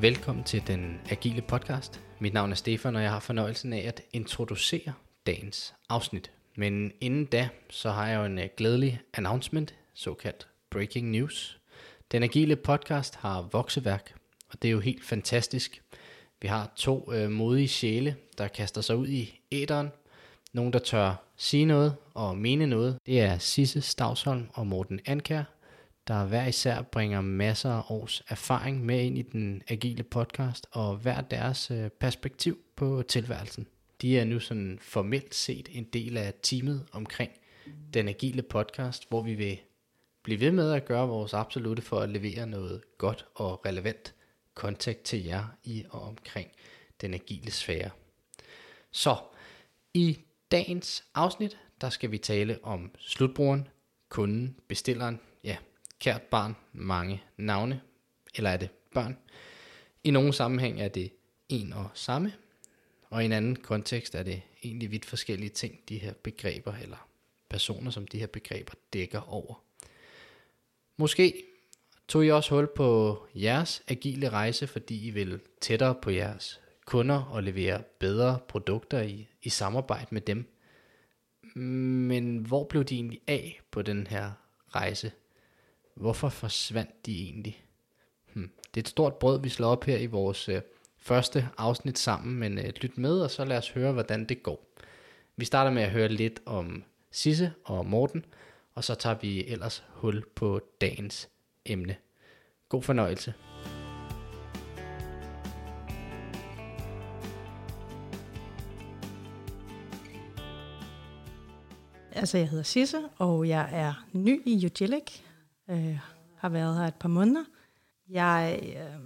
Velkommen til den Agile Podcast. Mit navn er Stefan, og jeg har fornøjelsen af at introducere dagens afsnit. Men inden da, så har jeg jo en øh, glædelig announcement, såkaldt breaking news. Den Agile Podcast har vokseværk, og det er jo helt fantastisk. Vi har to øh, modige sjæle, der kaster sig ud i æderen. Nogen, der tør sige noget og mene noget. Det er Sisse Stavsholm og Morten Anker, der hver især bringer masser af års erfaring med ind i den agile podcast, og hver deres øh, perspektiv på tilværelsen. De er nu sådan formelt set en del af teamet omkring den agile podcast, hvor vi vil blive ved med at gøre vores absolute for at levere noget godt og relevant kontakt til jer i og omkring den agile sfære. Så i dagens afsnit, der skal vi tale om slutbrugeren, kunden, bestilleren, ja, kært barn, mange navne, eller er det børn? I nogle sammenhæng er det en og samme, og i en anden kontekst er det egentlig vidt forskellige ting, de her begreber, eller personer, som de her begreber dækker over. Måske tog I også hul på jeres agile rejse, fordi I vil tættere på jeres kunder og levere bedre produkter i, i samarbejde med dem. Men hvor blev de egentlig af på den her rejse? Hvorfor forsvandt de egentlig? Hmm. Det er et stort brød, vi slår op her i vores øh, første afsnit sammen, men øh, lyt med, og så lad os høre, hvordan det går. Vi starter med at høre lidt om Sisse og Morten, og så tager vi ellers hul på dagens emne. God fornøjelse. Altså, jeg hedder Sisse, og jeg er ny i Ugilic. Øh, har været her et par måneder. Jeg øh,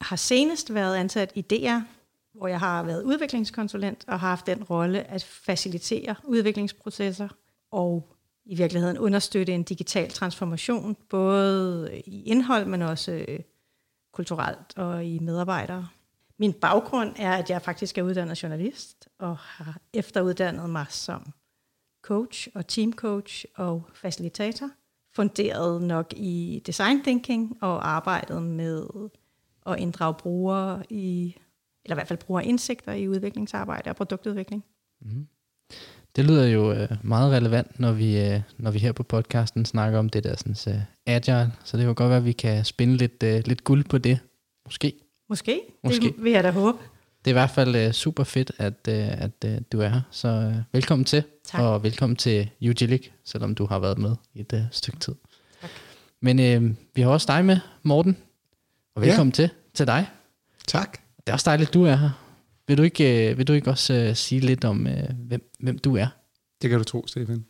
har senest været ansat i DR, hvor jeg har været udviklingskonsulent og har haft den rolle at facilitere udviklingsprocesser og i virkeligheden understøtte en digital transformation, både i indhold, men også øh, kulturelt og i medarbejdere. Min baggrund er, at jeg faktisk er uddannet journalist og har efteruddannet mig som coach og teamcoach og facilitator. Funderet nok i design thinking og arbejdet med at inddrage brugere i, eller i hvert fald bruger indsigter i udviklingsarbejde og produktudvikling. Mm. Det lyder jo øh, meget relevant, når vi, øh, når vi her på podcasten snakker om det der sådan, uh, agile, så det kan godt være, at vi kan spinde lidt, uh, lidt guld på det. Måske. Måske. Måske. Det vil jeg da håbe. Det er i hvert fald uh, super fedt, at, uh, at uh, du er her. Så uh, velkommen til, tak. og velkommen til Ugilic, selvom du har været med i et uh, stykke tid. Tak. Men uh, vi har også dig med, Morten, og velkommen ja. til, til dig. Tak. Det er også dejligt, at du er her. Vil du ikke, vil du ikke også uh, sige lidt om, uh, hvem, hvem du er? Det kan du tro, Stefan.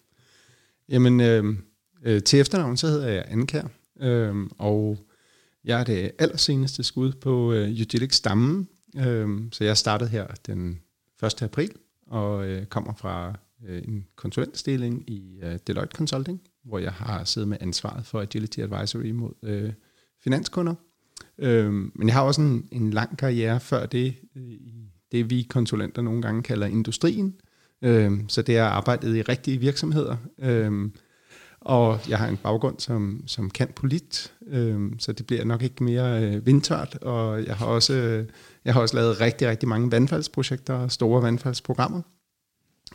Jamen, øh, øh, til efternavn, så hedder jeg Ankær, øh, og jeg er det allerseneste skud på øh, Eugenics stammen, øh, så jeg startede her den 1. april, og øh, kommer fra øh, en konsulentstilling i øh, Deloitte Consulting, hvor jeg har siddet med ansvaret for Agility Advisory mod øh, finanskunder. Øh, men jeg har også en, en lang karriere før det, øh, i det vi konsulenter nogle gange kalder industrien, Øh, så det er arbejdet i rigtige virksomheder. Øh, og jeg har en baggrund som, som kan polit, øh, så det bliver nok ikke mere øh, vindtørt. Og jeg har, også, øh, jeg har også lavet rigtig, rigtig mange vandfaldsprojekter og store vandfaldsprogrammer.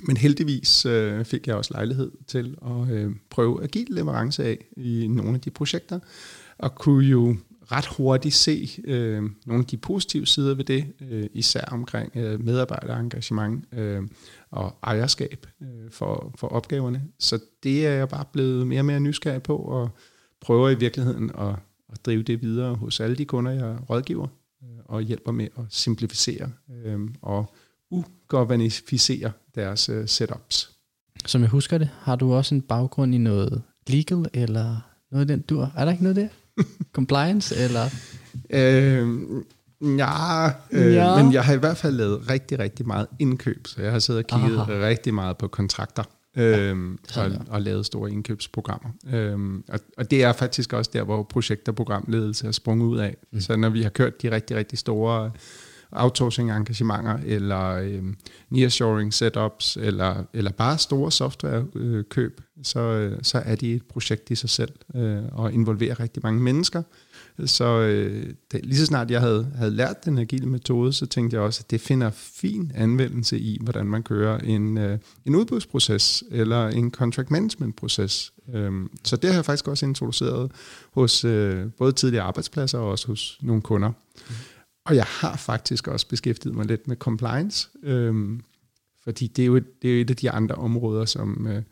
Men heldigvis øh, fik jeg også lejlighed til at øh, prøve agil leverance af i nogle af de projekter, og kunne jo ret hurtigt se øh, nogle af de positive sider ved det, øh, især omkring øh, medarbejderengagement øh, og ejerskab øh, for, for opgaverne. Så det er jeg bare blevet mere og mere nysgerrig på, og prøver i virkeligheden at, at drive det videre hos alle de kunder, jeg rådgiver, øh, og hjælper med at simplificere øh, og ugovanificere deres øh, setups. Som jeg husker det, har du også en baggrund i noget legal, eller noget af den dur? Er der ikke noget der? Compliance, eller? Øh, Ja, øh, ja, men jeg har i hvert fald lavet rigtig, rigtig meget indkøb, så jeg har siddet og kigget Aha. rigtig meget på kontrakter øhm, ja, og, og lavet store indkøbsprogrammer. Øhm, og, og det er faktisk også der, hvor projekt- og programledelse er sprunget ud af. Mm. Så når vi har kørt de rigtig, rigtig store outsourcing engagementer, eller øh, nearshoring setups, eller, eller bare store softwarekøb, så, øh, så er de et projekt i sig selv, øh, og involverer rigtig mange mennesker. Så øh, det, lige så snart jeg havde, havde lært den agile metode, så tænkte jeg også, at det finder fin anvendelse i, hvordan man kører en, øh, en udbudsproces eller en contract management proces. Øhm, så det har jeg faktisk også introduceret hos øh, både tidligere arbejdspladser og også hos nogle kunder. Mm. Og jeg har faktisk også beskæftiget mig lidt med compliance, øhm, fordi det er, jo et, det er jo et af de andre områder, som øh,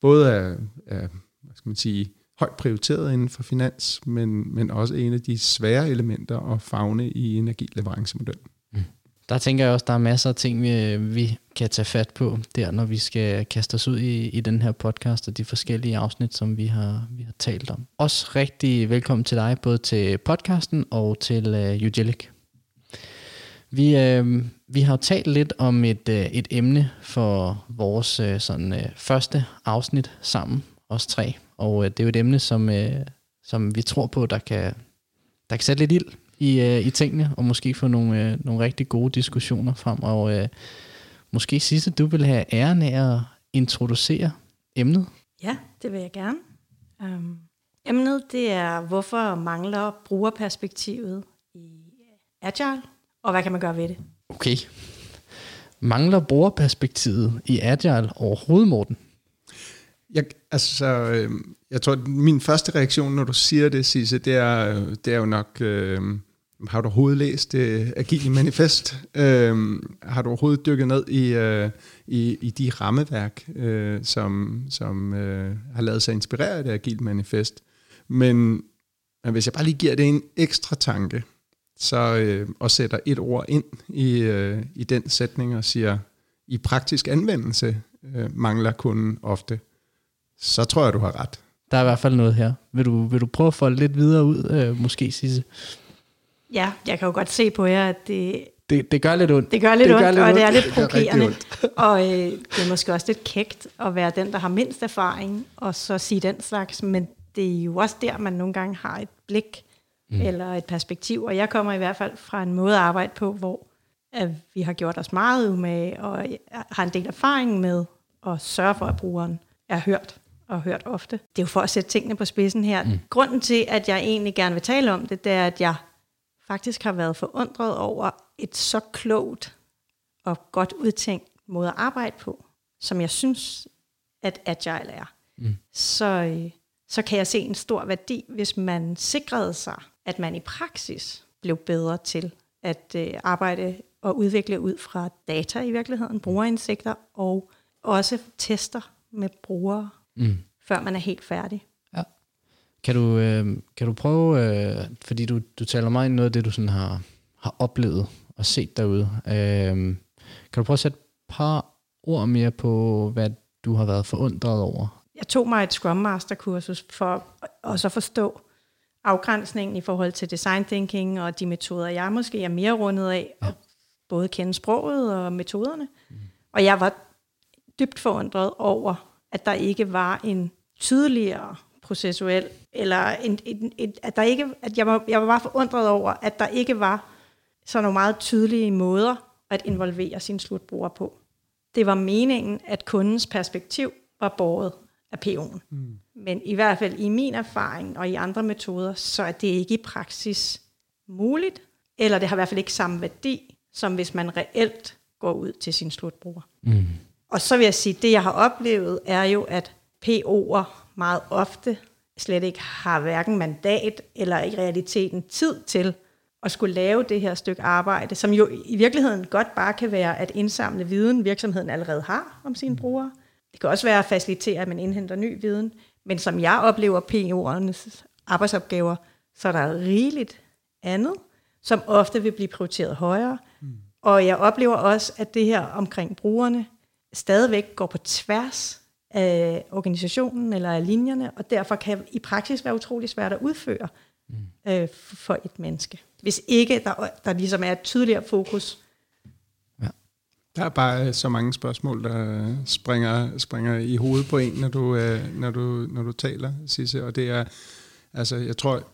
både er, er hvad skal man sige, højt prioriteret inden for finans, men, men også en af de svære elementer at fagne i energileverancemodellen. Mm. Der tænker jeg også, der er masser af ting, vi, vi kan tage fat på der, når vi skal kaste os ud i, i den her podcast og de forskellige afsnit, som vi har, vi har talt om. Også rigtig velkommen til dig, både til podcasten og til uh, Ugelic. Vi, øh, vi har jo talt lidt om et, øh, et emne for vores øh, sådan, øh, første afsnit sammen, os tre. Og øh, det er jo et emne, som, øh, som vi tror på, der kan, der kan sætte lidt ild i, øh, i tingene, og måske få nogle, øh, nogle rigtig gode diskussioner frem. Og øh, måske sidste, du vil have æren af at introducere emnet. Ja, det vil jeg gerne. Um, emnet det er, hvorfor mangler brugerperspektivet i Agile, og hvad kan man gøre ved det? Okay. Mangler brugerperspektivet i Agile overhovedet, Morten? Jeg, altså, øh, jeg tror, at min første reaktion, når du siger det, Sisse, det er, det er jo nok, øh, har du overhovedet læst det Agile Manifest? Øh, har du overhovedet dykket ned i, øh, i, i de rammeværk, øh, som, som øh, har lavet sig inspirere af det Agile Manifest? Men hvis jeg bare lige giver det en ekstra tanke, så, øh, og sætter et ord ind i, øh, i den sætning og siger, i praktisk anvendelse øh, mangler kunden ofte så tror jeg, du har ret. Der er i hvert fald noget her. Vil du, vil du prøve at folde lidt videre ud, øh, måske, Sisse? Ja, jeg kan jo godt se på jer, at det... Det, det gør lidt ondt. Det gør lidt det ondt, gør lidt og ondt. det er lidt provokerende. og øh, det er måske også lidt kægt at være den, der har mindst erfaring, og så sige den slags, men det er jo også der, man nogle gange har et blik mm. eller et perspektiv, og jeg kommer i hvert fald fra en måde at arbejde på, hvor at vi har gjort os meget umage, og har en del erfaring med at sørge for, at brugeren er hørt og hørt ofte. Det er jo for at sætte tingene på spidsen her. Mm. Grunden til, at jeg egentlig gerne vil tale om det, det er, at jeg faktisk har været forundret over et så klogt og godt udtænkt måde at arbejde på, som jeg synes, at Agile er. Mm. Så, øh, så kan jeg se en stor værdi, hvis man sikrede sig, at man i praksis blev bedre til at øh, arbejde og udvikle ud fra data i virkeligheden, brugerindsigter og også tester med brugere mm. før man er helt færdig. Ja. Kan du, øh, kan du prøve, øh, fordi du, du taler meget ind noget af det, du sådan har, har oplevet og set derude. Øh, kan du prøve at sætte et par ord mere på, hvad du har været forundret over? Jeg tog mig et Scrum Master kursus for at så forstå afgrænsningen i forhold til design thinking og de metoder, jeg måske er mere rundet af, ja. både kende sproget og metoderne. Mm. Og jeg var dybt forundret over, at der ikke var en tydeligere processuel, eller en, en, en, at der ikke, at jeg var, jeg var bare forundret over, at der ikke var så nogle meget tydelige måder at involvere sin slutbruger på. Det var meningen, at kundens perspektiv var båret af PO'en. Mm. Men i hvert fald i min erfaring og i andre metoder, så er det ikke i praksis muligt, eller det har i hvert fald ikke samme værdi, som hvis man reelt går ud til sin slutbruger. Mm. Og så vil jeg sige, at det jeg har oplevet, er jo, at PO'er meget ofte slet ikke har hverken mandat eller i realiteten tid til at skulle lave det her stykke arbejde, som jo i virkeligheden godt bare kan være at indsamle viden, virksomheden allerede har om sine brugere. Det kan også være at facilitere, at man indhenter ny viden, men som jeg oplever PO'ernes arbejdsopgaver, så er der rigeligt andet, som ofte vil blive prioriteret højere. Mm. Og jeg oplever også, at det her omkring brugerne, stadigvæk går på tværs af organisationen eller af linjerne, og derfor kan i praksis være utrolig svært at udføre mm. øh, for et menneske. Hvis ikke der, der ligesom er et tydeligere fokus. Der er bare øh, så mange spørgsmål, der øh, springer, springer i hovedet på en, når du, øh, når du, når du taler, Sisse, og det er, altså jeg tror,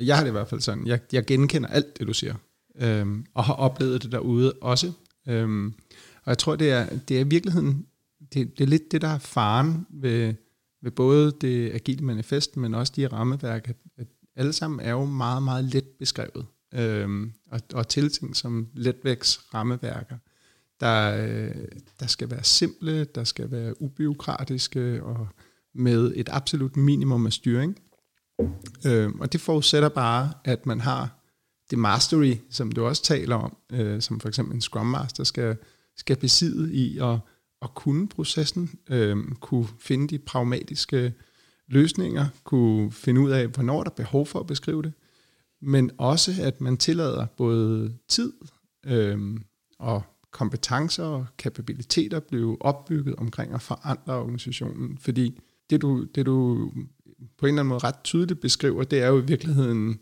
jeg har det i hvert fald sådan, jeg, jeg genkender alt det, du siger. øhm, og har oplevet det derude også. Øhm, og jeg tror, det er, det er i virkeligheden, det, det er lidt det, der er faren ved, ved både det agile manifest, men også de rammeværk, at, at alle sammen er jo meget, meget let beskrevet, øhm, og, og tilting som letvægts rammeværker, der, øh, der skal være simple, der skal være ubiokratiske, og med et absolut minimum af styring. Øhm, og det forudsætter bare, at man har det mastery, som du også taler om, øh, som for eksempel en Scrum Master skal, skal besidde i at, at kunne processen, øh, kunne finde de pragmatiske løsninger, kunne finde ud af, hvornår der er behov for at beskrive det, men også at man tillader både tid øh, og kompetencer og kapabiliteter blive opbygget omkring at forandre organisationen. Fordi det du, det du på en eller anden måde ret tydeligt beskriver, det er jo i virkeligheden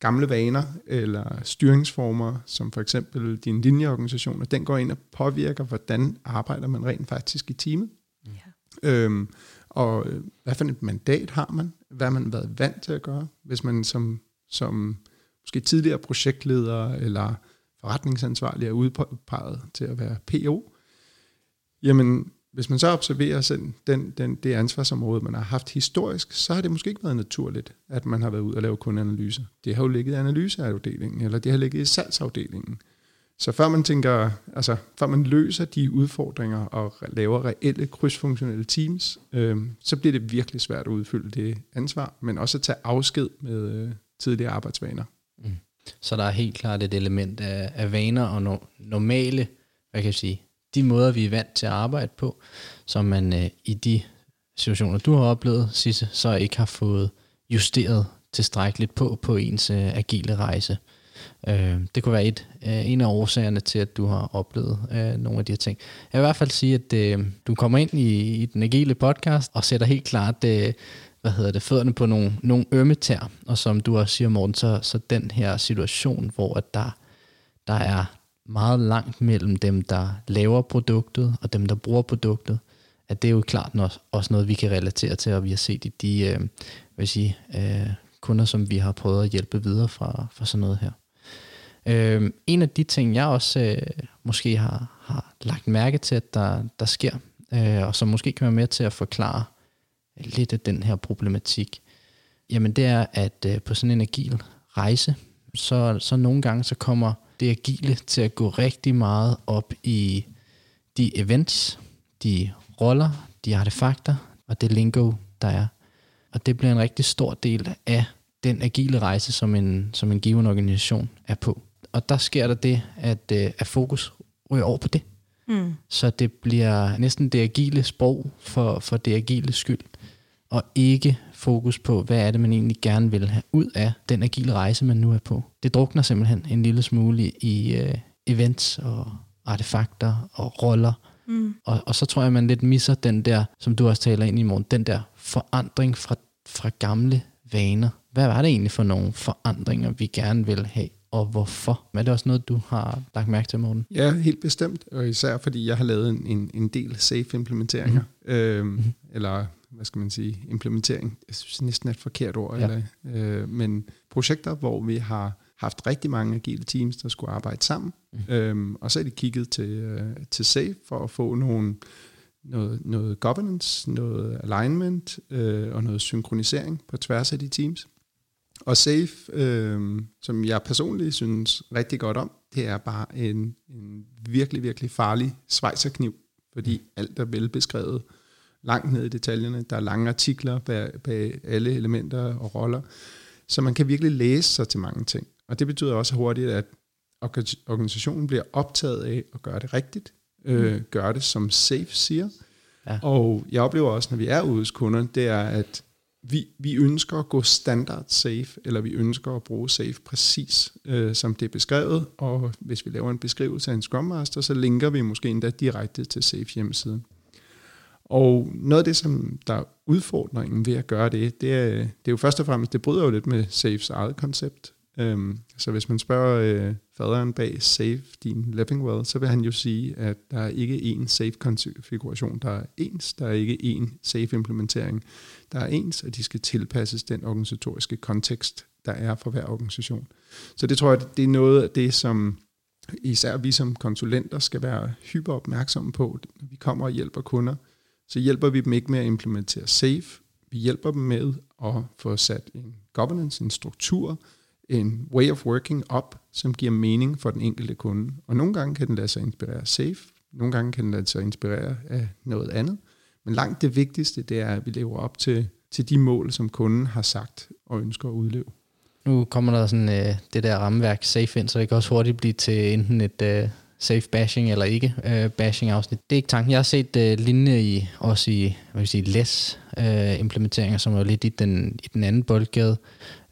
gamle vaner eller styringsformer, som for eksempel din linjeorganisation, og den går ind og påvirker, hvordan arbejder man rent faktisk i teamet. Ja. Øhm, og hvad for et mandat har man? Hvad har man været vant til at gøre? Hvis man som, som måske tidligere projektleder eller forretningsansvarlig er udpeget til at være PO, jamen hvis man så observerer sådan, den, den, det ansvarsområde, man har haft historisk, så har det måske ikke været naturligt, at man har været ud og lave kundeanalyser. Det har jo ligget i analyseafdelingen, eller det har ligget i salgsafdelingen. Så før man tænker, altså før man løser de udfordringer og laver reelle krydsfunktionelle teams, øh, så bliver det virkelig svært at udfylde det ansvar, men også at tage afsked med øh, tidligere arbejdsvaner. Mm. Så der er helt klart et element af, af vaner og no, normale, hvad kan jeg sige, de måder, vi er vant til at arbejde på, som man øh, i de situationer, du har oplevet, Sisse, så ikke har fået justeret tilstrækkeligt på på ens øh, agile rejse. Øh, det kunne være et, øh, en af årsagerne til, at du har oplevet øh, nogle af de her ting. Jeg vil i hvert fald sige, at øh, du kommer ind i, i den agile podcast og sætter helt klart øh, hvad hedder det, fødderne på nogle, nogle ømme tær. Og som du også siger, Morten, så, så den her situation, hvor at der, der er meget langt mellem dem, der laver produktet, og dem, der bruger produktet, at det er jo klart også noget, vi kan relatere til, og vi har set i de øh, vil sige, øh, kunder, som vi har prøvet at hjælpe videre fra, fra sådan noget her. Øh, en af de ting, jeg også øh, måske har, har lagt mærke til, at der, der sker, øh, og som måske kan være med til at forklare lidt af den her problematik, jamen det er, at øh, på sådan en agil rejse, så, så nogle gange så kommer det agile til at gå rigtig meget op i de events, de roller, de artefakter og det lingo, der er. Og det bliver en rigtig stor del af den agile rejse, som en, som en given organisation er på. Og der sker der det, at, øh, at fokus ryger over på det. Mm. Så det bliver næsten det agile sprog for, for det agile skyld, og ikke fokus på, hvad er det, man egentlig gerne vil have ud af den agile rejse, man nu er på. Det drukner simpelthen en lille smule i uh, events og artefakter og roller. Mm. Og, og så tror jeg, man lidt misser den der, som du også taler ind i morgen, den der forandring fra, fra gamle vaner. Hvad var det egentlig for nogle forandringer, vi gerne vil have? og hvorfor? Er det også noget, du har lagt mærke til, morgen? Ja, helt bestemt, og især fordi jeg har lavet en, en, en del safe-implementeringer, mm-hmm. øhm, mm-hmm. eller hvad skal man sige, implementering, jeg synes næsten er et forkert ord, ja. eller, øh, men projekter, hvor vi har haft rigtig mange agile teams, der skulle arbejde sammen, mm. øhm, og så er de kigget til, øh, til SAFE for at få nogle, noget, noget governance, noget alignment øh, og noget synkronisering på tværs af de teams. Og SAFE, øh, som jeg personligt synes rigtig godt om, det er bare en, en virkelig, virkelig farlig svejserkniv, fordi mm. alt er velbeskrevet langt ned i detaljerne. Der er lange artikler bag, bag alle elementer og roller. Så man kan virkelig læse sig til mange ting. Og det betyder også hurtigt, at organisationen bliver optaget af at gøre det rigtigt. Øh, mm. gøre det, som SAFE siger. Ja. Og jeg oplever også, når vi er ude hos kunder, det er, at vi, vi ønsker at gå standard safe, eller vi ønsker at bruge safe præcis, øh, som det er beskrevet, og hvis vi laver en beskrivelse af en Scrum Master, så linker vi måske endda direkte til safe hjemmesiden. Og noget af det, som der er udfordringen ved at gøre det, det er, det er jo først og fremmest, det bryder jo lidt med Safes eget koncept. Um, så hvis man spørger uh, faderen bag Safe, din Living så vil han jo sige, at der er ikke én Safe-konfiguration, der er ens, der er ikke én Safe-implementering. Der er ens, og de skal tilpasses den organisatoriske kontekst, der er for hver organisation. Så det tror jeg, det er noget af det, som især vi som konsulenter skal være hyper opmærksomme på. Når vi kommer og hjælper kunder, så hjælper vi dem ikke med at implementere SAFE. Vi hjælper dem med at få sat en governance, en struktur, en way of working op, som giver mening for den enkelte kunde. Og nogle gange kan den lade sig inspirere SAFE, nogle gange kan den lade sig inspirere af noget andet. Men langt det vigtigste, det er, at vi lever op til, til de mål, som kunden har sagt og ønsker at udleve. Nu kommer der sådan øh, det der rammeværk safe ind, så det kan også hurtigt blive til enten et øh, safe bashing eller ikke øh, bashing afsnit. Det er ikke tanken. Jeg har set øh, lignende i, også i hvad vil sige, less øh, implementeringer, som er lidt i den, i den anden boldgade.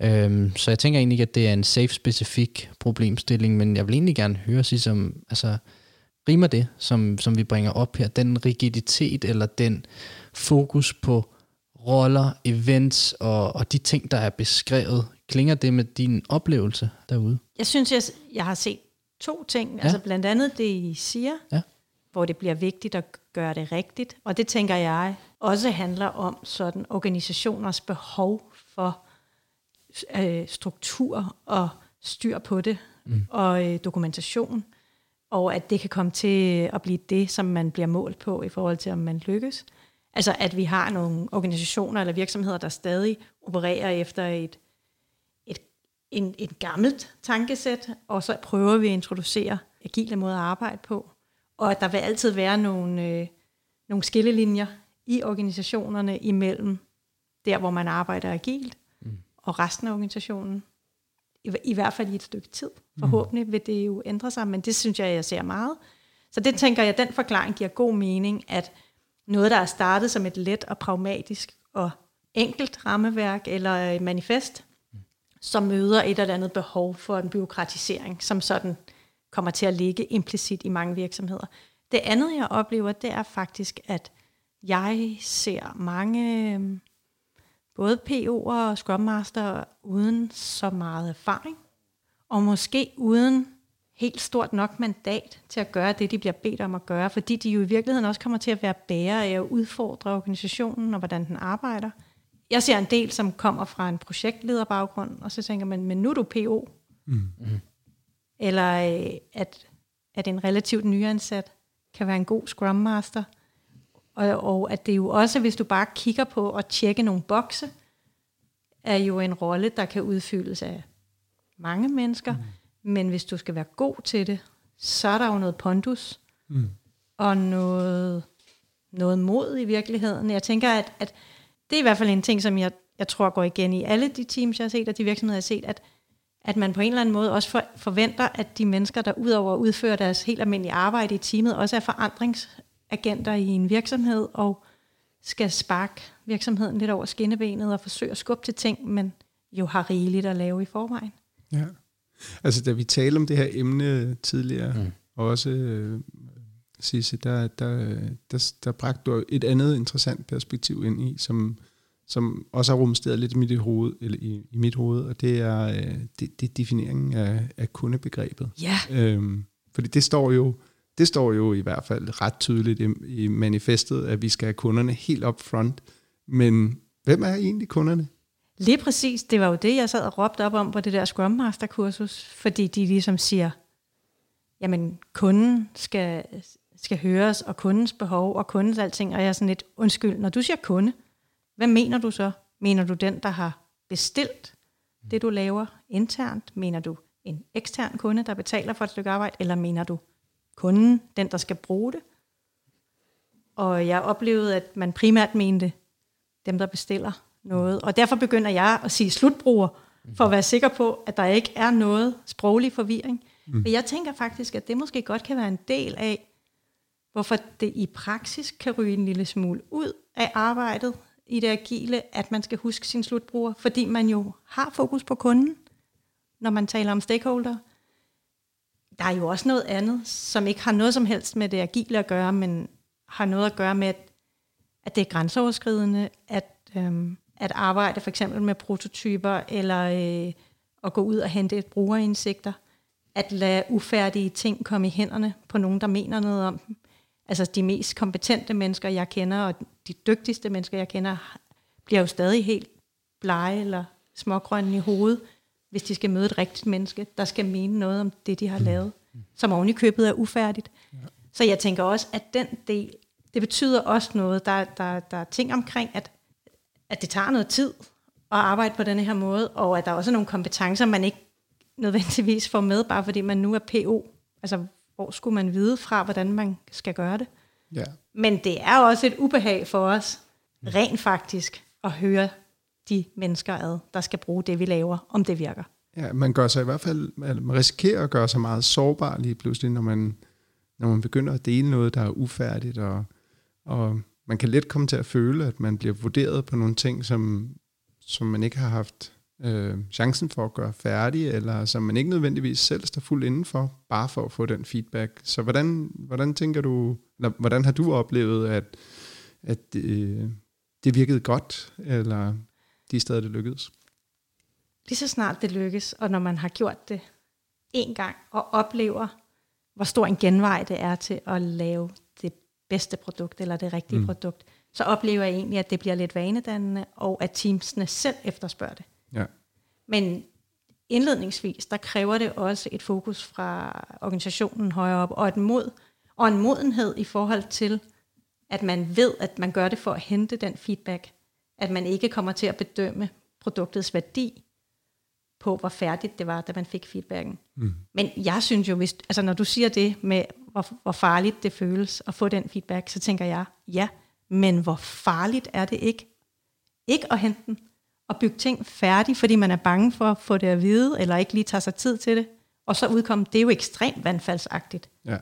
Øhm, så jeg tænker egentlig ikke, at det er en safe-specifik problemstilling, men jeg vil egentlig gerne høre sig som, altså, rimer det, som, som vi bringer op her, den rigiditet eller den fokus på roller, events og, og de ting, der er beskrevet, klinger det med din oplevelse derude? Jeg synes, jeg, jeg har set to ting. Ja. Altså blandt andet det, I siger, ja. hvor det bliver vigtigt at gøre det rigtigt. Og det tænker jeg også handler om sådan organisationers behov for øh, struktur og styr på det, mm. og øh, dokumentation, og at det kan komme til at blive det, som man bliver målt på i forhold til, om man lykkes. Altså at vi har nogle organisationer eller virksomheder, der stadig opererer efter et, et, en, et gammelt tankesæt, og så prøver vi at introducere agile måder at arbejde på. Og at der vil altid være nogle, øh, nogle skillelinjer i organisationerne imellem der, hvor man arbejder agilt, mm. og resten af organisationen. I, I hvert fald i et stykke tid. Forhåbentlig vil det jo ændre sig, men det synes jeg, jeg ser meget. Så det tænker jeg, den forklaring giver god mening, at noget, der er startet som et let og pragmatisk og enkelt rammeværk eller manifest, som møder et eller andet behov for en byråkratisering, som sådan kommer til at ligge implicit i mange virksomheder. Det andet, jeg oplever, det er faktisk, at jeg ser mange øhm, både PO'er og Scrum Master uden så meget erfaring, og måske uden helt stort nok mandat til at gøre det, de bliver bedt om at gøre, fordi de jo i virkeligheden også kommer til at være bærere af at udfordre organisationen og hvordan den arbejder. Jeg ser en del, som kommer fra en projektlederbaggrund, og så tænker man, men nu er du PO. Mm. mm. Eller øh, at, at en relativt nyansat kan være en god Scrum Master. Og, og at det jo også, hvis du bare kigger på at tjekke nogle bokse, er jo en rolle, der kan udfyldes af mange mennesker. Mm men hvis du skal være god til det, så er der jo noget pondus, mm. og noget, noget mod i virkeligheden. Jeg tænker, at, at det er i hvert fald en ting, som jeg, jeg tror går igen i alle de teams, jeg har set, og de virksomheder, jeg har set, at, at man på en eller anden måde også for, forventer, at de mennesker, der udover at udføre deres helt almindelige arbejde i teamet, også er forandringsagenter i en virksomhed, og skal sparke virksomheden lidt over skinnebenet og forsøge at skubbe til ting, men jo har rigeligt at lave i forvejen. Ja. Altså, da vi talte om det her emne tidligere, mm. også øh, Sisse, der, der, der, der bragte du et andet interessant perspektiv ind i, som, som også har rumsteret lidt i mit hoved, eller i, i mit hoved, og det er, øh, det, det er defineringen af, af kundebegrebet. Ja. Øhm, fordi det står jo det står jo i hvert fald ret tydeligt i, i manifestet, at vi skal have kunderne helt up front. Men hvem er egentlig kunderne? Lige præcis, det var jo det, jeg sad og råbte op om på det der Scrum Master kursus, fordi de ligesom siger, jamen kunden skal, skal høres, og kundens behov, og kundens alting, og jeg er sådan lidt, undskyld, når du siger kunde, hvad mener du så? Mener du den, der har bestilt det, du laver internt? Mener du en ekstern kunde, der betaler for et stykke arbejde, eller mener du kunden, den, der skal bruge det? Og jeg oplevede, at man primært mente dem, der bestiller noget. Og derfor begynder jeg at sige slutbruger, for at være sikker på, at der ikke er noget sproglig forvirring. Mm. Og jeg tænker faktisk, at det måske godt kan være en del af, hvorfor det i praksis kan ryge en lille smule ud af arbejdet i det agile, at man skal huske sin slutbruger, fordi man jo har fokus på kunden, når man taler om stakeholder. Der er jo også noget andet, som ikke har noget som helst med det agile at gøre, men har noget at gøre med, at, at det er grænseoverskridende, at øhm, at arbejde for eksempel med prototyper, eller øh, at gå ud og hente et brugerindsigter, at lade ufærdige ting komme i hænderne på nogen, der mener noget om dem. Altså de mest kompetente mennesker, jeg kender, og de dygtigste mennesker, jeg kender, bliver jo stadig helt blege eller smågrønne i hovedet, hvis de skal møde et rigtigt menneske, der skal mene noget om det, de har lavet, som oven i købet er ufærdigt. Ja. Så jeg tænker også, at den del, det betyder også noget. Der, der, der er ting omkring, at, at det tager noget tid at arbejde på denne her måde, og at der også er nogle kompetencer, man ikke nødvendigvis får med, bare fordi man nu er PO. Altså, hvor skulle man vide fra, hvordan man skal gøre det? Ja. Men det er også et ubehag for os, rent faktisk, at høre de mennesker ad, der skal bruge det, vi laver, om det virker. Ja, man gør sig i hvert fald, man risikerer at gøre sig meget sårbar lige pludselig, når man, når man begynder at dele noget, der er ufærdigt, og, og man kan let komme til at føle, at man bliver vurderet på nogle ting, som, som man ikke har haft øh, chancen for at gøre færdig, eller som man ikke nødvendigvis selv står fuldt indenfor, bare for at få den feedback. Så hvordan, hvordan tænker du, eller hvordan har du oplevet, at, at øh, det virkede godt, eller de steder, det lykkedes? Lige så snart det lykkes, og når man har gjort det en gang, og oplever, hvor stor en genvej det er til at lave det bedste produkt, eller det rigtige mm. produkt, så oplever jeg egentlig, at det bliver lidt vanedannende, og at teamsene selv efterspørger det. Ja. Men indledningsvis, der kræver det også et fokus fra organisationen højere op, og et mod, og en modenhed i forhold til, at man ved, at man gør det for at hente den feedback, at man ikke kommer til at bedømme produktets værdi på, hvor færdigt det var, da man fik feedbacken. Mm. Men jeg synes jo, hvis, altså når du siger det med, hvor, hvor farligt det føles at få den feedback, så tænker jeg, ja, men hvor farligt er det ikke? Ikke at hente den, og bygge ting færdig, fordi man er bange for at få det at vide, eller ikke lige tager sig tid til det, og så udkomme, det er jo ekstremt vandfaldsagtigt. Ja.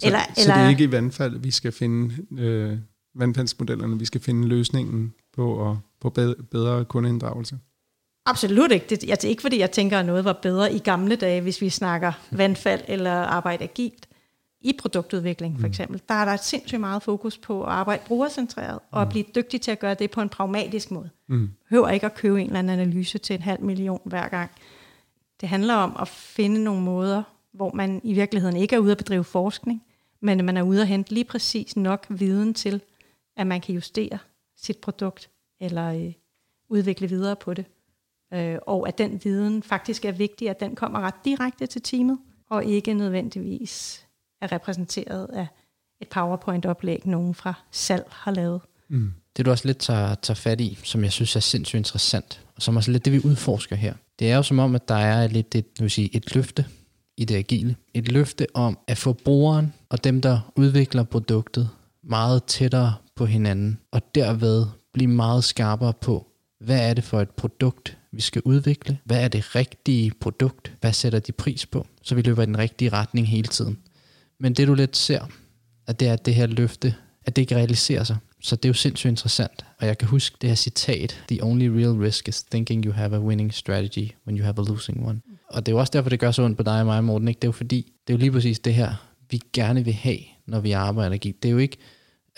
Så, eller, så eller, det er ikke i vandfald, vi skal finde øh, vandfaldsmodellerne, vi skal finde løsningen på, at, på bedre, kundeinddragelse? Absolut ikke. Det, jeg, ikke fordi jeg tænker, at noget var bedre i gamle dage, hvis vi snakker vandfald eller arbejde agilt. I produktudvikling for mm. eksempel, der er der sindssygt meget fokus på at arbejde brugercentreret, og at mm. blive dygtig til at gøre det på en pragmatisk måde. Mm. Hører ikke at købe en eller anden analyse til en halv million hver gang. Det handler om at finde nogle måder, hvor man i virkeligheden ikke er ude at bedrive forskning, men man er ude at hente lige præcis nok viden til, at man kan justere sit produkt, eller øh, udvikle videre på det. Øh, og at den viden faktisk er vigtig, at den kommer ret direkte til teamet, og ikke nødvendigvis er repræsenteret af et PowerPoint-oplæg, nogen fra salg har lavet. Mm. Det du også lidt tager, tager fat i, som jeg synes er sindssygt interessant, og som også lidt det, vi udforsker her, det er jo som om, at der er lidt et, nu vil sige, et løfte i det agile. Et løfte om at få brugeren og dem, der udvikler produktet, meget tættere på hinanden, og derved blive meget skarpere på, hvad er det for et produkt, vi skal udvikle? Hvad er det rigtige produkt? Hvad sætter de pris på? Så vi løber i den rigtige retning hele tiden. Men det du lidt ser, at det er at det her løfte, at det ikke realiserer sig. Så det er jo sindssygt interessant. Og jeg kan huske det her citat, The only real risk is thinking you have a winning strategy when you have a losing one. Og det er jo også derfor, det gør så ondt på dig og mig, Morten. Ikke? Det er jo fordi, det er jo lige præcis det her, vi gerne vil have, når vi arbejder Det er jo ikke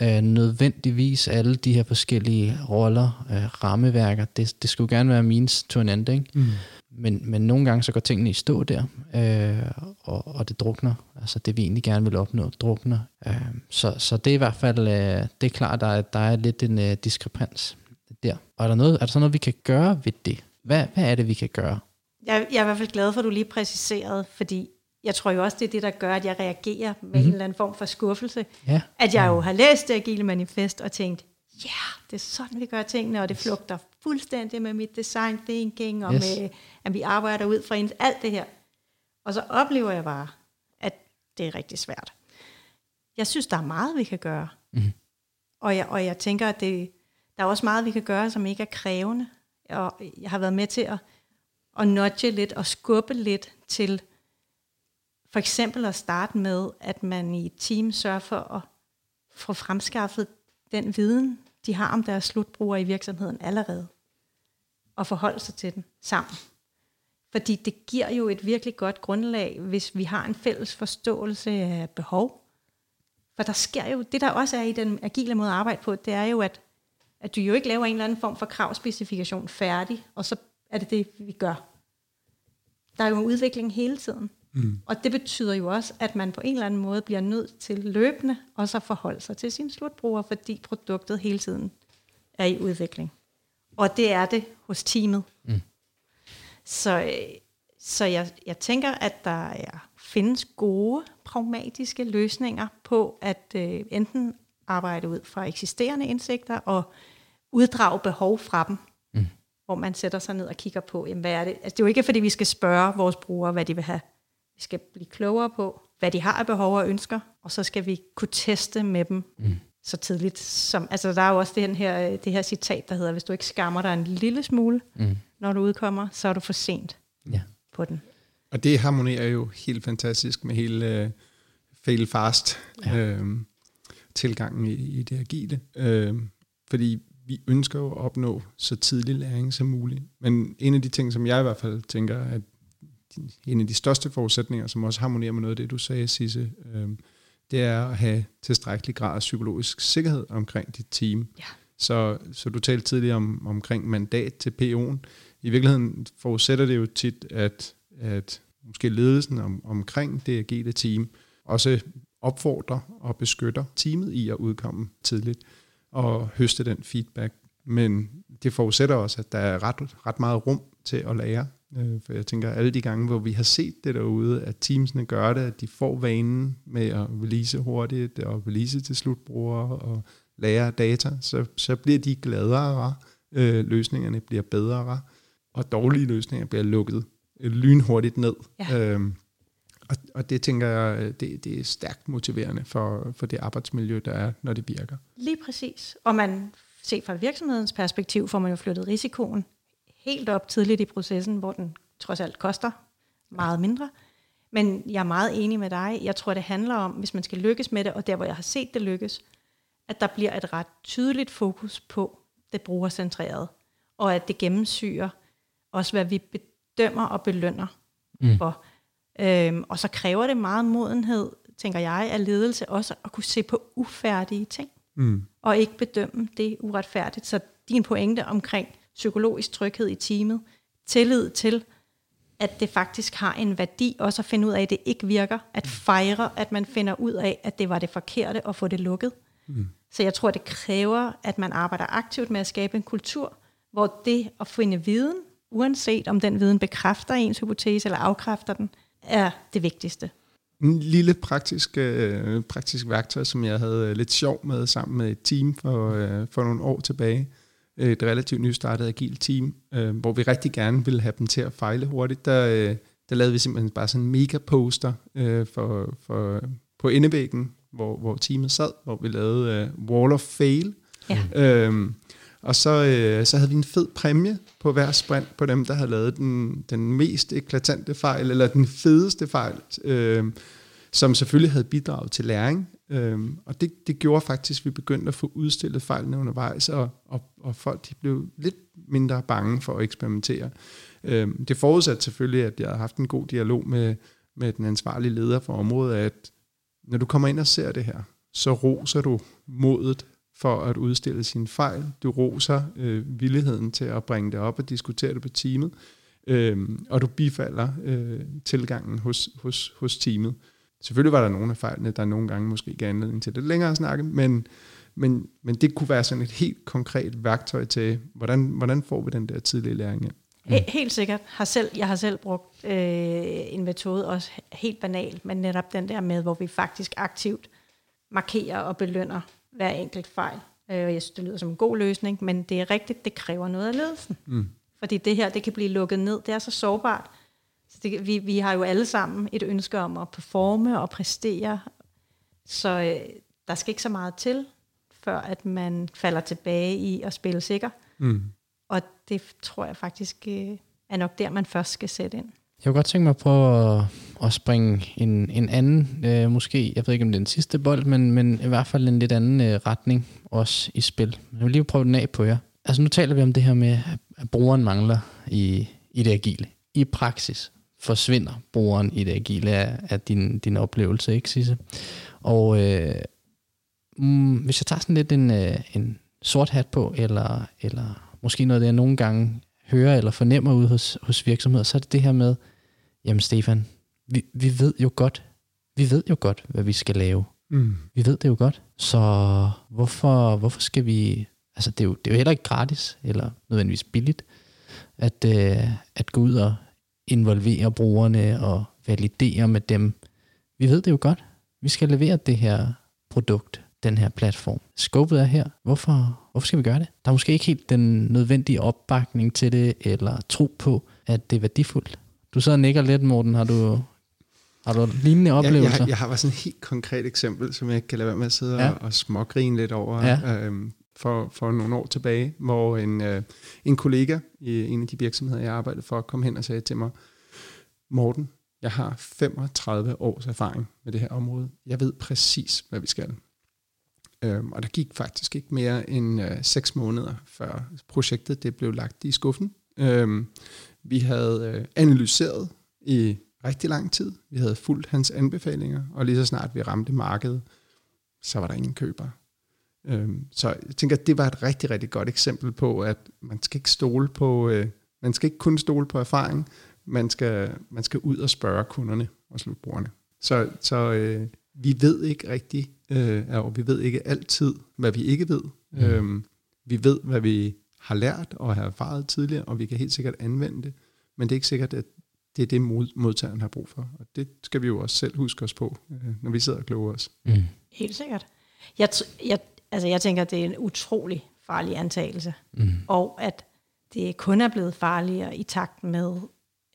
øh, nødvendigvis alle de her forskellige roller, øh, rammeværker. Det, det skulle gerne være means to an end, ikke? Mm. Men, men nogle gange så går tingene i stå der, øh, og, og det drukner. Altså det vi egentlig gerne vil opnå, drukner. Øh, så, så det er i hvert fald, øh, det er klart, der er, der er lidt en øh, diskrepans der. Og er der, noget, er der så noget, vi kan gøre ved det? Hvad, hvad er det, vi kan gøre? Jeg, jeg er i hvert fald glad for, at du lige præciserede, fordi jeg tror jo også, det er det, der gør, at jeg reagerer med mm-hmm. en eller anden form for skuffelse. Ja. At jeg jo har læst det Agile Manifest og tænkt, ja, yeah, det er sådan, vi gør tingene, og det flugter fuldstændig med mit design thinking, og yes. med, at vi arbejder ud fra alt det her. Og så oplever jeg bare, at det er rigtig svært. Jeg synes, der er meget, vi kan gøre. Mm-hmm. Og, jeg, og jeg tænker, at det, der er også meget, vi kan gøre, som ikke er krævende. Og jeg har været med til at, at nudge lidt og skubbe lidt til for eksempel at starte med, at man i et team sørger for at få fremskaffet den viden, de har om deres slutbrugere i virksomheden allerede, og forholde sig til den sammen. Fordi det giver jo et virkelig godt grundlag, hvis vi har en fælles forståelse af behov. For der sker jo, det der også er i den agile måde at arbejde på, det er jo, at, at du jo ikke laver en eller anden form for kravspecifikation færdig, og så er det det, vi gør. Der er jo en udvikling hele tiden. Mm. Og det betyder jo også, at man på en eller anden måde bliver nødt til løbende også at forholde sig til sin slutbruger, fordi produktet hele tiden er i udvikling. Og det er det hos teamet. Mm. Så, øh, så jeg, jeg tænker, at der er, findes gode, pragmatiske løsninger på at øh, enten arbejde ud fra eksisterende indsigter og uddrage behov fra dem, mm. hvor man sætter sig ned og kigger på, jamen, hvad er det? Altså, det er jo ikke, fordi vi skal spørge vores brugere, hvad de vil have. Vi skal blive klogere på, hvad de har af behov og ønsker, og så skal vi kunne teste med dem mm. Så tidligt. Som, altså, der er jo også det her, det her citat, der hedder, hvis du ikke skammer dig en lille smule, mm. når du udkommer, så er du for sent ja. på den. Og det harmonerer jo helt fantastisk med hele uh, fail fast ja. øh, tilgangen i, i det agile. Øh, fordi vi ønsker jo at opnå så tidlig læring som muligt. Men en af de ting, som jeg i hvert fald tænker, at en af de største forudsætninger, som også harmonerer med noget af det, du sagde, Sisse, øh, det er at have tilstrækkelig grad af psykologisk sikkerhed omkring dit team. Ja. Så, så du talte tidligere om, omkring mandat til PO'en. I virkeligheden forudsætter det jo tit, at, at måske ledelsen om, omkring det agile team også opfordrer og beskytter teamet i at udkomme tidligt og høste den feedback. Men det forudsætter også, at der er ret, ret meget rum til at lære. Øh, for jeg tænker, alle de gange, hvor vi har set det derude, at teamsene gør det, at de får vanen med at release hurtigt og release til slutbrugere og lære data, så, så bliver de gladere, øh, løsningerne bliver bedre, og dårlige løsninger bliver lukket lynhurtigt ned. Ja. Øhm, og, og det tænker jeg, det, det er stærkt motiverende for, for det arbejdsmiljø, der er, når det virker. Lige præcis. Og man set fra virksomhedens perspektiv, får man jo flyttet risikoen helt op tidligt i processen, hvor den trods alt koster meget mindre. Men jeg er meget enig med dig. Jeg tror, det handler om, hvis man skal lykkes med det, og der, hvor jeg har set det lykkes, at der bliver et ret tydeligt fokus på det brugercentrerede, og at det gennemsyrer også, hvad vi bedømmer og belønner mm. for. Øhm, og så kræver det meget modenhed, tænker jeg, af ledelse også at kunne se på ufærdige ting, mm. og ikke bedømme det uretfærdigt. Så din pointe omkring psykologisk tryghed i teamet, tillid til, at det faktisk har en værdi, også at finde ud af, at det ikke virker, at fejre, at man finder ud af, at det var det forkerte, og få det lukket. Mm. Så jeg tror, det kræver, at man arbejder aktivt med at skabe en kultur, hvor det at finde viden, uanset om den viden bekræfter ens hypotese eller afkræfter den, er det vigtigste. En lille praktisk, øh, praktisk værktøj, som jeg havde lidt sjov med sammen med et team for, øh, for nogle år tilbage. Et relativt nystartet agil team, øh, hvor vi rigtig gerne ville have dem til at fejle hurtigt. Der, øh, der lavede vi simpelthen bare sådan en mega poster øh, for, for, på indevæggen, hvor, hvor teamet sad, hvor vi lavede øh, Wall of Fail. Ja. Øhm, og så, øh, så havde vi en fed præmie på hver sprint på dem, der havde lavet den, den mest eklatante fejl, eller den fedeste fejl, øh, som selvfølgelig havde bidraget til læring. Øhm, og det, det gjorde faktisk, at vi begyndte at få udstillet fejlene undervejs, og, og, og folk de blev lidt mindre bange for at eksperimentere. Øhm, det forudsatte selvfølgelig, at jeg havde haft en god dialog med, med den ansvarlige leder for området, at når du kommer ind og ser det her, så roser du modet for at udstille sin fejl. Du roser øh, villigheden til at bringe det op og diskutere det på teamet. Øh, og du bifalder øh, tilgangen hos, hos, hos teamet. Selvfølgelig var der nogle af fejlene, der nogle gange måske gav anledning til lidt længere at snakke, men, men, men det kunne være sådan et helt konkret værktøj til, hvordan, hvordan får vi den der tidlige læring ind. Mm. Helt sikkert. Har selv, jeg har selv brugt øh, en metode, også helt banalt, men netop den der med, hvor vi faktisk aktivt markerer og belønner hver enkelt fejl. Øh, jeg synes, det lyder som en god løsning, men det er rigtigt, det kræver noget af ledelsen. Mm. Fordi det her, det kan blive lukket ned. Det er så sårbart. Det, vi, vi har jo alle sammen et ønske om at performe og præstere. Så øh, der skal ikke så meget til, før at man falder tilbage i at spille sikker. Mm. Og det tror jeg faktisk øh, er nok der, man først skal sætte ind. Jeg kunne godt tænke mig på at, at springe en, en anden, øh, måske, jeg ved ikke om det er den sidste bold, men, men i hvert fald en lidt anden øh, retning også i spil. Jeg vil lige prøve den af på jer. Altså nu taler vi om det her med, at brugeren mangler i, i det agile. I praksis forsvinder brugeren i det agile af, af din, din oplevelse, ikke Sisse? Og øh, mm, hvis jeg tager sådan lidt en, øh, en sort hat på, eller, eller måske noget, det jeg nogle gange hører eller fornemmer ud hos, hos virksomheder, så er det det her med, jamen Stefan, vi, vi ved jo godt, vi ved jo godt, hvad vi skal lave. Mm. Vi ved det jo godt. Så hvorfor, hvorfor skal vi... Altså, det er, jo, det er jo heller ikke gratis, eller nødvendigvis billigt. at, øh, at gå ud og involvere brugerne og validere med dem. Vi ved det jo godt. Vi skal levere det her produkt, den her platform. Skåbet er her. Hvorfor, hvorfor skal vi gøre det? Der er måske ikke helt den nødvendige opbakning til det, eller tro på, at det er værdifuldt. Du sidder og nikker lidt, Morten. Har du, har du lignende oplevelser? Jeg, jeg, jeg har bare sådan et helt konkret eksempel, som jeg kan lade være med at sidde ja. og, og smågrine lidt over. Ja. Øhm, for, for nogle år tilbage, hvor en, øh, en kollega i en af de virksomheder, jeg arbejdede for, kom hen og sagde til mig, Morten, jeg har 35 års erfaring med det her område. Jeg ved præcis, hvad vi skal. Øhm, og der gik faktisk ikke mere end øh, 6 måneder, før projektet det blev lagt i skuffen. Øhm, vi havde øh, analyseret i rigtig lang tid. Vi havde fulgt hans anbefalinger, og lige så snart vi ramte markedet, så var der ingen køber. Øhm, så jeg tænker, at det var et rigtig, rigtig godt eksempel på, at man skal ikke stole på, øh, man skal ikke kun stole på erfaring, man skal, man skal ud og spørge kunderne og slutbrugerne. Så, så øh, vi ved ikke rigtigt, øh, og vi ved ikke altid, hvad vi ikke ved. Mm. Øhm, vi ved, hvad vi har lært og har erfaret tidligere, og vi kan helt sikkert anvende det, men det er ikke sikkert, at det er det, modtageren har brug for. Og det skal vi jo også selv huske os på, øh, når vi sidder og kloger os. Mm. Helt sikkert. Jeg, jeg, altså jeg tænker, at det er en utrolig farlig antagelse, mm. og at det kun er blevet farligere i takt med,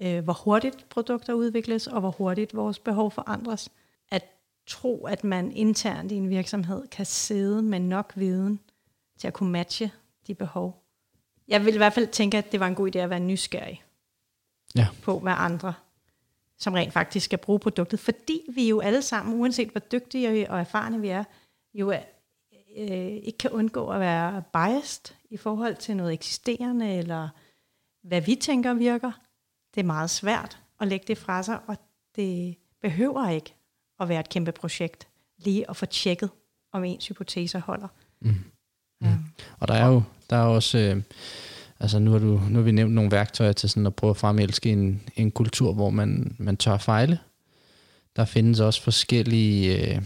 øh, hvor hurtigt produkter udvikles, og hvor hurtigt vores behov forandres. At tro, at man internt i en virksomhed kan sidde med nok viden til at kunne matche de behov. Jeg vil i hvert fald tænke, at det var en god idé at være nysgerrig ja. på, hvad andre som rent faktisk skal bruge produktet, fordi vi jo alle sammen, uanset hvor dygtige og erfarne vi er, jo er, øh, ikke kan undgå at være biased i forhold til noget eksisterende, eller hvad vi tænker virker. Det er meget svært at lægge det fra sig, og det behøver ikke at være et kæmpe projekt, lige at få tjekket, om ens hypoteser holder. Mm. Mm. Ja. Og der er jo der er også, øh, altså nu har, du, nu har vi nævnt nogle værktøjer til sådan at prøve at fremelske en, en kultur, hvor man, man tør fejle. Der findes også forskellige øh,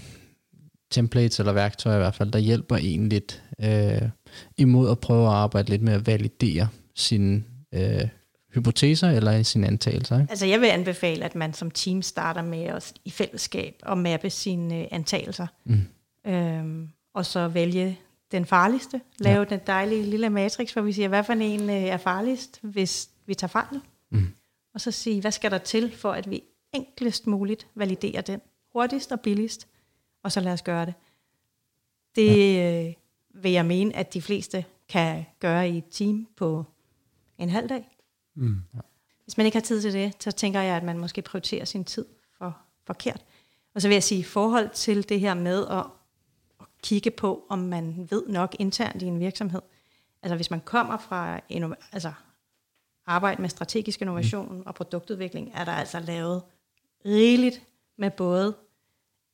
templates eller værktøjer i hvert fald, der hjælper en lidt øh, imod at prøve at arbejde lidt med at validere sine øh, hypoteser eller sine antagelser. Ikke? Altså jeg vil anbefale, at man som team starter med at i fællesskab og mappe sine øh, antagelser. Mm. Øhm, og så vælge den farligste. Lave ja. den dejlige lille matrix, hvor vi siger, hvad for en øh, er farligst, hvis vi tager fejl. Mm. Og så sige, hvad skal der til, for at vi enklest muligt validerer den. Hurtigst og billigst og så lad os gøre det. Det ja. øh, vil jeg mene, at de fleste kan gøre i et team på en halv dag. Mm. Ja. Hvis man ikke har tid til det, så tænker jeg, at man måske prioriterer sin tid for forkert. Og så vil jeg sige, i forhold til det her med at, at kigge på, om man ved nok internt i en virksomhed. Altså hvis man kommer fra altså, arbejde med strategisk innovation mm. og produktudvikling, er der altså lavet rigeligt med både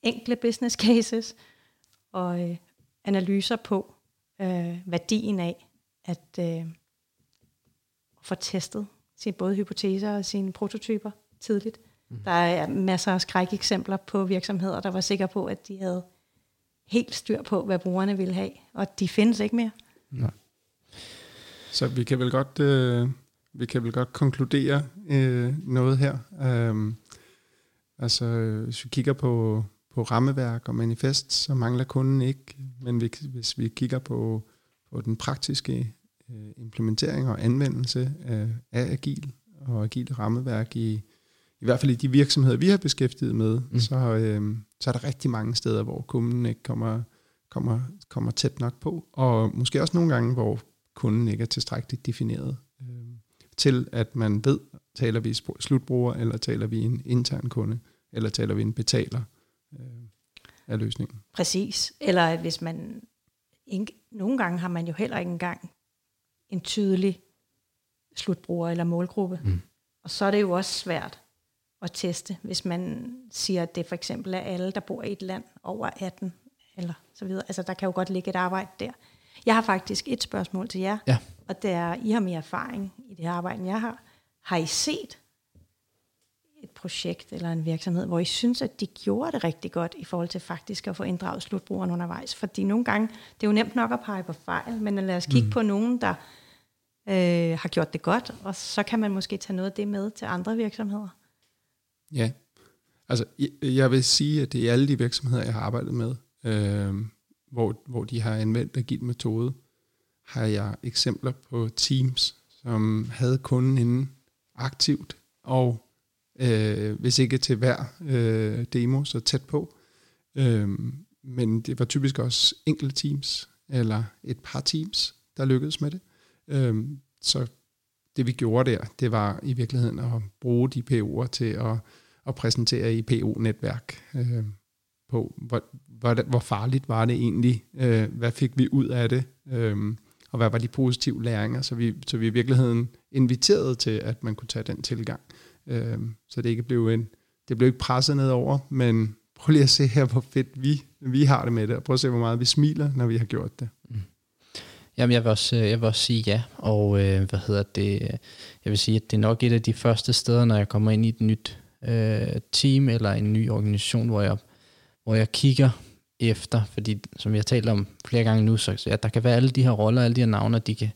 enkle business cases og øh, analyser på øh, værdien af at øh, få testet sine både hypoteser og sine prototyper tidligt. Mm. Der er masser af skrækeksempler på virksomheder, der var sikre på, at de havde helt styr på, hvad brugerne ville have, og de findes ikke mere. Nej. Så vi kan vel godt, øh, vi kan vel godt konkludere øh, noget her. Øh, altså, hvis vi kigger på, på rammeværk og manifest, så mangler kunden ikke. Men vi, hvis vi kigger på, på den praktiske øh, implementering og anvendelse af, af agil og agile rammeværk i, i hvert fald i de virksomheder, vi har beskæftiget med, mm. så, øh, så er der rigtig mange steder, hvor kunden ikke kommer, kommer, kommer tæt nok på, og måske også nogle gange, hvor kunden ikke er tilstrækkeligt defineret øh, til, at man ved, taler vi slutbruger, eller taler vi en intern kunde, eller taler vi en betaler øh, af løsningen. Præcis. Eller at hvis man... Ikke, nogle gange har man jo heller ikke engang en tydelig slutbruger eller målgruppe. Mm. Og så er det jo også svært at teste, hvis man siger, at det for eksempel er alle, der bor i et land over 18, eller så videre. Altså, der kan jo godt ligge et arbejde der. Jeg har faktisk et spørgsmål til jer, ja. og det er, I har mere erfaring i det her arbejde, end jeg har. Har I set et projekt eller en virksomhed, hvor I synes, at de gjorde det rigtig godt i forhold til faktisk at få inddraget slutbrugeren undervejs. Fordi nogle gange, det er jo nemt nok at pege på fejl, men lad os kigge mm. på nogen, der øh, har gjort det godt, og så kan man måske tage noget af det med til andre virksomheder. Ja, altså jeg, vil sige, at det er alle de virksomheder, jeg har arbejdet med, øh, hvor, hvor de har anvendt agil metode, har jeg eksempler på teams, som havde kunden inde aktivt, og øh, hvis ikke til hver øh, demo, så tæt på. Øh, men det var typisk også enkelte teams, eller et par teams, der lykkedes med det. Øh, så det vi gjorde der, det var i virkeligheden at bruge de PO'er til at, at præsentere i PO-netværk øh, på, hvor, hvor, hvor farligt var det egentlig, øh, hvad fik vi ud af det, øh, og hvad var de positive læringer, så vi, så vi i virkeligheden inviterede til, at man kunne tage den tilgang. Øh, Øh, så det ikke blev en, det blev ikke presset ned over, men prøv lige at se her, hvor fedt vi, vi har det med det, og prøv at se, hvor meget vi smiler, når vi har gjort det. Mm. Jamen, jeg vil også, øh, jeg vil også sige ja, og øh, hvad hedder det, jeg vil sige, at det er nok et af de første steder, når jeg kommer ind i et nyt øh, team eller en ny organisation, hvor jeg, hvor jeg kigger efter, fordi som jeg har talt om flere gange nu, så ja, der kan være alle de her roller, alle de her navne, de kan,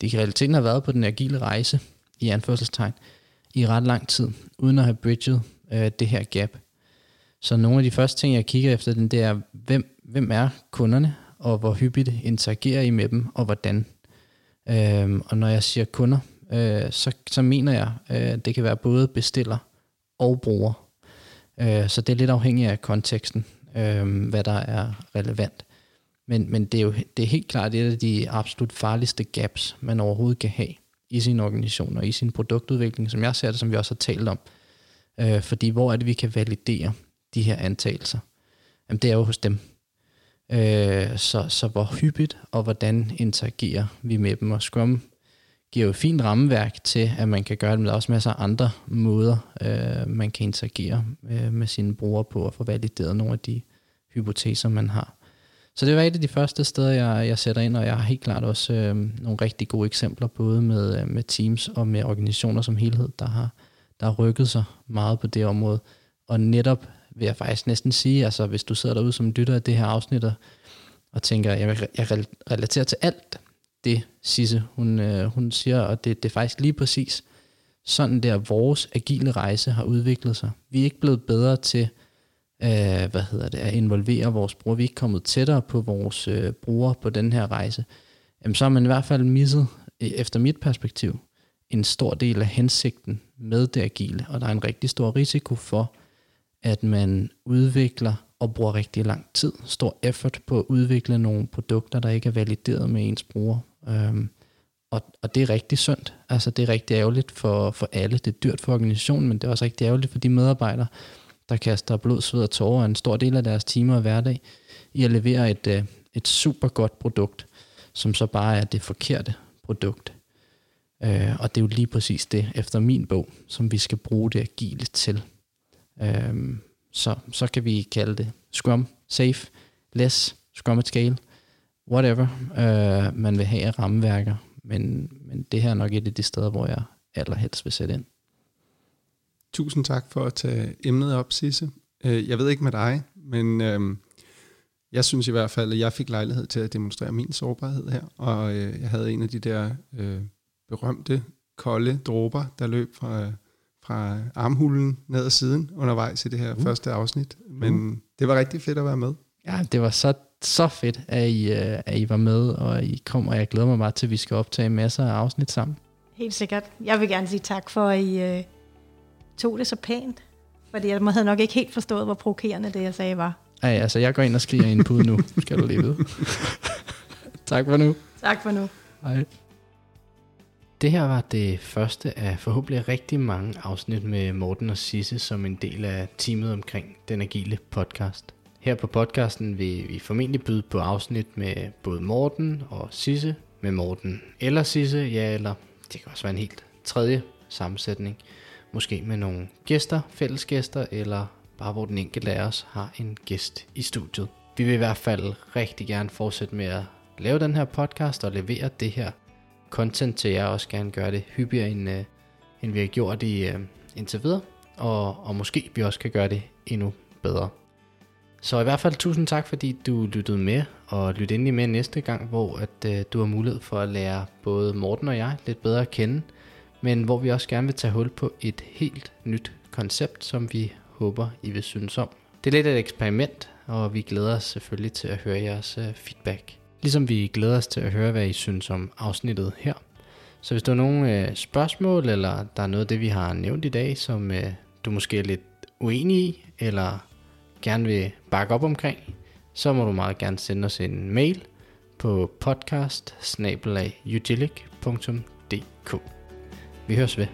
de kan realiteten have været på den agile rejse, i anførselstegn, i ret lang tid, uden at have bridget øh, det her gap. Så nogle af de første ting, jeg kigger efter, den, det er, hvem, hvem er kunderne, og hvor hyppigt interagerer I med dem, og hvordan. Øhm, og når jeg siger kunder, øh, så, så mener jeg, øh, det kan være både bestiller og bruger. Øh, så det er lidt afhængigt af konteksten, øh, hvad der er relevant. Men, men det er jo det er helt klart et af de absolut farligste gaps, man overhovedet kan have i sin organisation og i sin produktudvikling, som jeg ser det, som vi også har talt om. Øh, fordi hvor er det, vi kan validere de her antagelser? Jamen, det er jo hos dem. Øh, så, så hvor hyppigt og hvordan interagerer vi med dem? Og Scrum giver jo et fint rammeværk til, at man kan gøre det, men der er også masser af andre måder, øh, man kan interagere øh, med sine brugere på og få valideret nogle af de hypoteser, man har. Så det var et af de første steder, jeg, jeg sætter ind, og jeg har helt klart også øh, nogle rigtig gode eksempler, både med, øh, med teams og med organisationer som helhed, der har, der har rykket sig meget på det område. Og netop vil jeg faktisk næsten sige, altså hvis du sidder derude som lytter af det her afsnit, og, og tænker, jeg, jeg relaterer til alt det, Sisse, hun, øh, hun siger, og det, det er faktisk lige præcis sådan der, vores agile rejse har udviklet sig. Vi er ikke blevet bedre til øh, hvad hedder det, at involvere vores brugere. Vi er ikke kommet tættere på vores øh, brugere på den her rejse. Jamen, så har man i hvert fald misset, efter mit perspektiv, en stor del af hensigten med det agile, og der er en rigtig stor risiko for, at man udvikler og bruger rigtig lang tid, stor effort på at udvikle nogle produkter, der ikke er valideret med ens bruger. Øhm, og, og det er rigtig sundt. Altså det er rigtig ærgerligt for, for alle. Det er dyrt for organisationen, men det er også rigtig ærgerligt for de medarbejdere, der kaster blod, sved og tårer en stor del af deres timer og hverdag i at levere et, øh, et super godt produkt, som så bare er det forkerte produkt. Øh, og det er jo lige præcis det, efter min bog, som vi skal bruge det agile til. Øh, så, så kan vi kalde det Scrum, Safe, Less, Scrum at Scale, whatever øh, man vil have af rammeværker. Men, men det her er nok et af de steder, hvor jeg allerhelst vil sætte ind. Tusind tak for at tage emnet op, Sisse. Øh, jeg ved ikke med dig, men øh, jeg synes i hvert fald, at jeg fik lejlighed til at demonstrere min sårbarhed her, og øh, jeg havde en af de der øh, berømte, kolde dråber, der løb fra, fra armhulen ned ad siden undervejs i det her uh. første afsnit. Men uh. det var rigtig fedt at være med. Ja, det var så, så fedt, at I, øh, at I var med, og I kom, og jeg glæder mig meget til, at vi skal optage masser af afsnit sammen. Helt sikkert. Jeg vil gerne sige tak for, at I tog det så pænt. Fordi jeg havde nok ikke helt forstået, hvor provokerende det, jeg sagde, var. Ej, altså jeg går ind og skriger en pude nu, skal du lige vide. tak for nu. Tak for nu. Hej. Det her var det første af forhåbentlig rigtig mange afsnit med Morten og Sisse som en del af teamet omkring den agile podcast. Her på podcasten vil vi formentlig byde på afsnit med både Morten og Sisse, med Morten eller Sisse, ja eller det kan også være en helt tredje sammensætning. Måske med nogle gæster, fællesgæster, eller bare hvor den enkelte af os har en gæst i studiet. Vi vil i hvert fald rigtig gerne fortsætte med at lave den her podcast og levere det her content til jer, også gerne gøre det hyppigere, end, øh, end vi har gjort i øh, indtil videre, og, og måske vi også kan gøre det endnu bedre. Så i hvert fald tusind tak, fordi du lyttede med, og lyt ind i med næste gang, hvor at, øh, du har mulighed for at lære både Morten og jeg lidt bedre at kende, men hvor vi også gerne vil tage hul på et helt nyt koncept, som vi håber, I vil synes om. Det er lidt et eksperiment, og vi glæder os selvfølgelig til at høre jeres øh, feedback. Ligesom vi glæder os til at høre, hvad I synes om afsnittet her. Så hvis der er nogle øh, spørgsmål, eller der er noget af det, vi har nævnt i dag, som øh, du måske er lidt uenig i, eller gerne vil bakke op omkring, så må du meget gerne sende os en mail på podcast vi høres ved.